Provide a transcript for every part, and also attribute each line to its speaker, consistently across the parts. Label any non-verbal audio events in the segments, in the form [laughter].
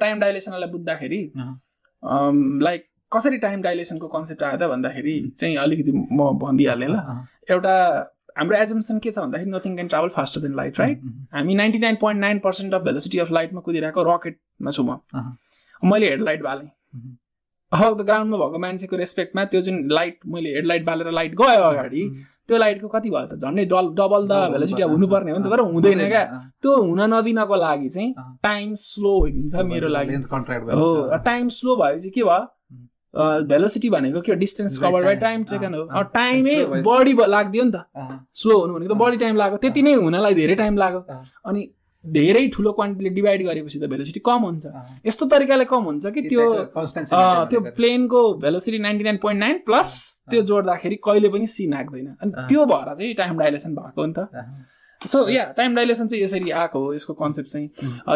Speaker 1: Time डाइलेसनलाई बुझ्दाखेरि like कसरी time डाइलेसनको concept आयो त भन्दाखेरि चाहिँ अलिकति म भनिदिइहालेँ ल। एउटा हाम्रो एजम्सन के छ भन्दाखेरि nothing can travel faster than light right हामी ninety nine point nine percent of velocity of लाइटमा कुदिरहेको रकेटमा छु म। मैले हेडलाइट बालेँ। अब ग्राउन्डमा भएको मान्छेको रेस्पेक्टमा त्यो जुन लाइट मैले हेडलाइट बालेर लाइट गयो अगाडि त्यो लाइटको कति भयो त झन्डै डल डबल द भेलोसिटी अब हुनुपर्ने हो नि त तर हुँदैन क्या। त्यो हुन नदिनको लागि चाहिँ टाइम स्लो भइदिन्छ मेरो लागि। हो टाइम स्लो भएपछि के भयो? भेलोसिटी भनेको के distance cover by time taken हो टाइमै बढी लाग्दियो नि त। स्लो हुनु भनेको त बढी टाइम लाग्यो त्यति नै हुनलाई धेरै टाइम लाग्यो अनि धेरै ठुलो क्वान्टिटीले डिभाइड गरेपछि त भेलोसिटी कम हुन्छ। यस्तो तरिकाले कम हुन्छ कि त्यो त्यो प्लेनको velocity ninety nine point nine plus त्यो जोड्दाखेरि कहिले पनि सी नाग्दैन अनि त्यो भएर चाहिँ टाइम डाइलेसन भएको नि त। सो या टाइम डाइलेसन चाहिँ यसरी आएको हो यसको कन्सेप्ट चाहिँ।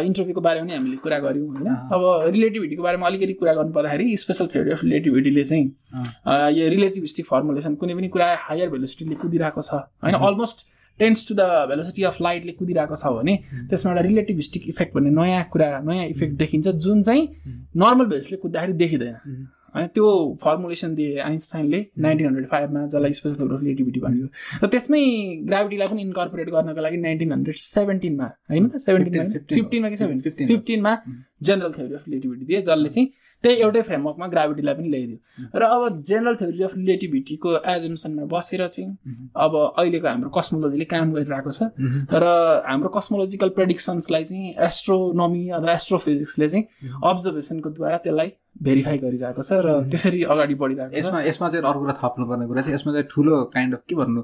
Speaker 1: इन्टरभ्यूको बारेमा पनि हामीले कुरा गऱ्यौँ होइन। अब रिलेटिभिटीको बारेमा अलिकति कुरा गर्नु पर्दाखेरि स्पेसल थ्योरी अफ रिलेटिभिटीले चाहिँ यो रिलेटिभिस्टिक फर्मुलेसन कुनै पनि कुरा हायर भेलोसिटीले कुदिरहेको छ होइन। Almost tends to the velocity of लाइटले कुदिरहेको छ भने त्यसमा एउटा रिलेटिभिस्टिक इफेक्ट भन्ने नयाँ कुरा नयाँ इफेक्ट देखिन्छ जुन चाहिँ नर्मल भेलोसिटीले कुद्दाखेरि देखिँदैन। होइन त्यो फर्मुलेसन दिए आइन्स्टाइनले नाइन्टिन हन्ड्रेड फाइभमा जसलाई स्पेसल रिलेटिभिटी भन्यो। र त्यसमै ग्राभिटीलाई पनि इन्कर्पोरेट गर्नको लागि नाइन्टिन हन्ड्रेड सेभेन्टिनमा होइन त? सेभेन्टिनमा फिफ्टिनमा कि सेभेन्टिन फिफ्टिनमा जेनरल थ्योरी अफ रिलेटिभिटी दिए जसले चाहिँ त्यही एउटै फ्रेमवर्कमा ग्राभिटीलाई पनि ल्याइदियो। र अब जेनरल थ्योरी अफ रिलेटिभिटीको एजम्सनमा बसेर चाहिँ अब अहिलेको हाम्रो कस्मोलोजीले काम गरिरहेको छ। र हाम्रो कस्मोलोजिकल प्रेडिक्सन्सलाई चाहिँ एस्ट्रोनोमी अथवा एस्ट्रोफिजिक्सले चाहिँ अब्जर्भेसनको द्वारा त्यसलाई भेरिफाई गरिरहेको छ र त्यसरी अगाडि बढिरहेको छ।
Speaker 2: यसमा यसमा चाहिँ अर्को कुरा थप्नुपर्ने कुरा चाहिँ यसमा चाहिँ ठुलो काइन्ड अफ के भन्नु?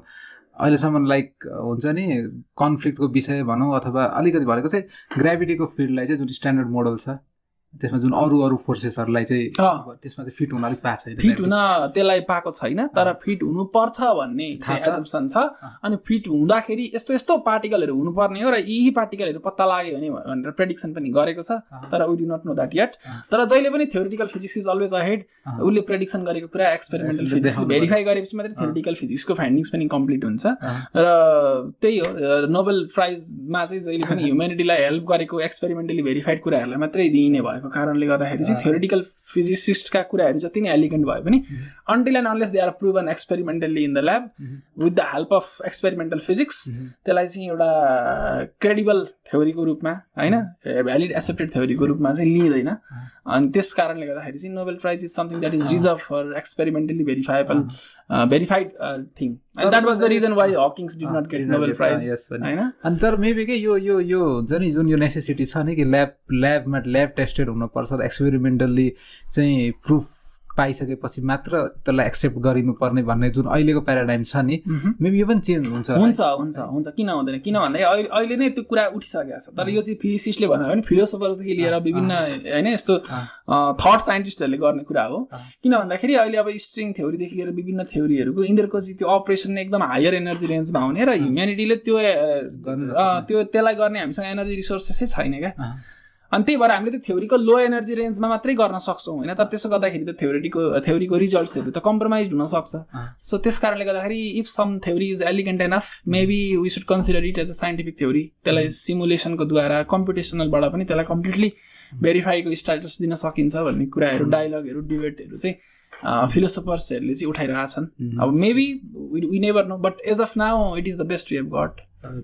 Speaker 2: अहिलेसम्म लाइक हुन्छ नि कन्फ्लिक्टको विषय भनौँ अथवा अलिकति भनेको चाहिँ ग्राभिटीको फिल्डलाई चाहिँ जुन स्ट्यान्डर्ड मोडल छ। त्यसमा जुन अरू अरू फोर्सेसहरूलाई चाहिँ त्यसमा चाहिँ फिट हुन अलिक पाएको छैन
Speaker 1: फिट हुन त्यसलाई पाएको छैन तर फिट हुनुपर्छ भन्ने एजम्सन छ। अनि फिट हुँदाखेरि यस्तो यस्तो पार्टिकलहरू हुनुपर्ने हो र यही पार्टिकलहरू पत्ता लाग्यो भने भनेर प्रेडिक्सन पनि गरेको छ तर we do not know that yet तर जहिले पनि theoretical physics is always ahead उसले प्रेडिक्सन गरेको पुरा एक्सपेरिमेन्टल फिजिक्सले भेरिफाई गरेपछि मात्रै थ्योरिटिकल फिजिक्सको फाइन्डिङ्स पनि कम्प्लिट हुन्छ। र त्यही हो नोबेल प्राइजमा चाहिँ जहिले पनि [laughs] ह्युमेनिटीलाई हेल्प गरेको एक्सपेरिमेन्टली भेरिफाइड कुराहरूलाई मात्रै दिइने भयो। भएको कारणले गर्दाखेरि चाहिँ थ्योरिटिकल फिजिसिस्टका कुराहरू जति नै एलिगेन्ट भयो पनि until and unless they are proven experimentally in the lab with the help of experimental physics त्यसलाई चाहिँ एउटा क्रेडिबल थ्योरीको रूपमा होइन भ्यालिड एक्सेप्टेड थ्योरीको रूपमा चाहिँ लिइँदैन अनि त्यस कारणले गर्दाखेरि चाहिँ Nobel prize is something that is reserve for experimentally verifiable verified thing and that was the reason why Hawking's did not get Nobel prize होइन?
Speaker 2: अनि तर मेबी के यो यो यो हुन्छ नि जुन यो नेसेसिटी छ नि कि ल्याब ल्याबमा ल्याब टेस्टेड हुनुपर्छ एक्सपेरिमेन्टल्ली चाहिँ प्रुफ पाइसकेपछि मात्र त्यसलाई एक्सेप्ट गरिनुपर्ने भन्ने जुन अहिलेको प्याराडाइम छ नि मेबी यो पनि चेन्ज हुन्छ
Speaker 1: हुन्छ हुन्छ हुन्छ। किन हुँदैन? किन भन्दा अहिले अहिले नै त्यो कुरा उठिसकेको छ। तर यो चाहिँ फिजिसिस्टले भन्दा पनि फिलोसोफरदेखि लिएर विभिन्न होइन यस्तो थट साइन्टिस्टहरूले गर्ने कुरा हो। किन भन्दाखेरि अहिले अब स्ट्रिङ थ्योरीदेखि लिएर विभिन्न थ्योरीहरूको यिनीहरूको चाहिँ त्यो अपरेसन एकदम हायर एनर्जी रेन्जमा हुने र ह्युमेनिटीले त्यो त्यो त्यसलाई गर्ने हामीसँग एनर्जी रिसोर्सेसै छैन क्या। अनि त्यही भएर हामीले त्यो थ्योरीको लो एनर्जी रेन्जमा मात्रै गर्न सक्छौँ होइन? तर त्यसो गर्दाखेरि त थ्योरीको थ्योरीको रिजल्ट्सहरू त कम्प्रोमाइज हुनसक्छ। सो त्यस कारणले गर्दाखेरि if some theory is elegant enough maybe we should consider it as a scientific theory त्यसलाई सिमुलेसनको द्वारा कम्पिटिसनलबाट पनि त्यसलाई कम्प्लिटली भेरिफाईको स्टाटस दिन सकिन्छ भन्ने कुराहरू डायलगहरू डिबेटहरू चाहिँ फिलोसोफर्सहरूले चाहिँ उठाइरहेछन्। अब maybe we never know but as of now it is the best we have got
Speaker 2: okay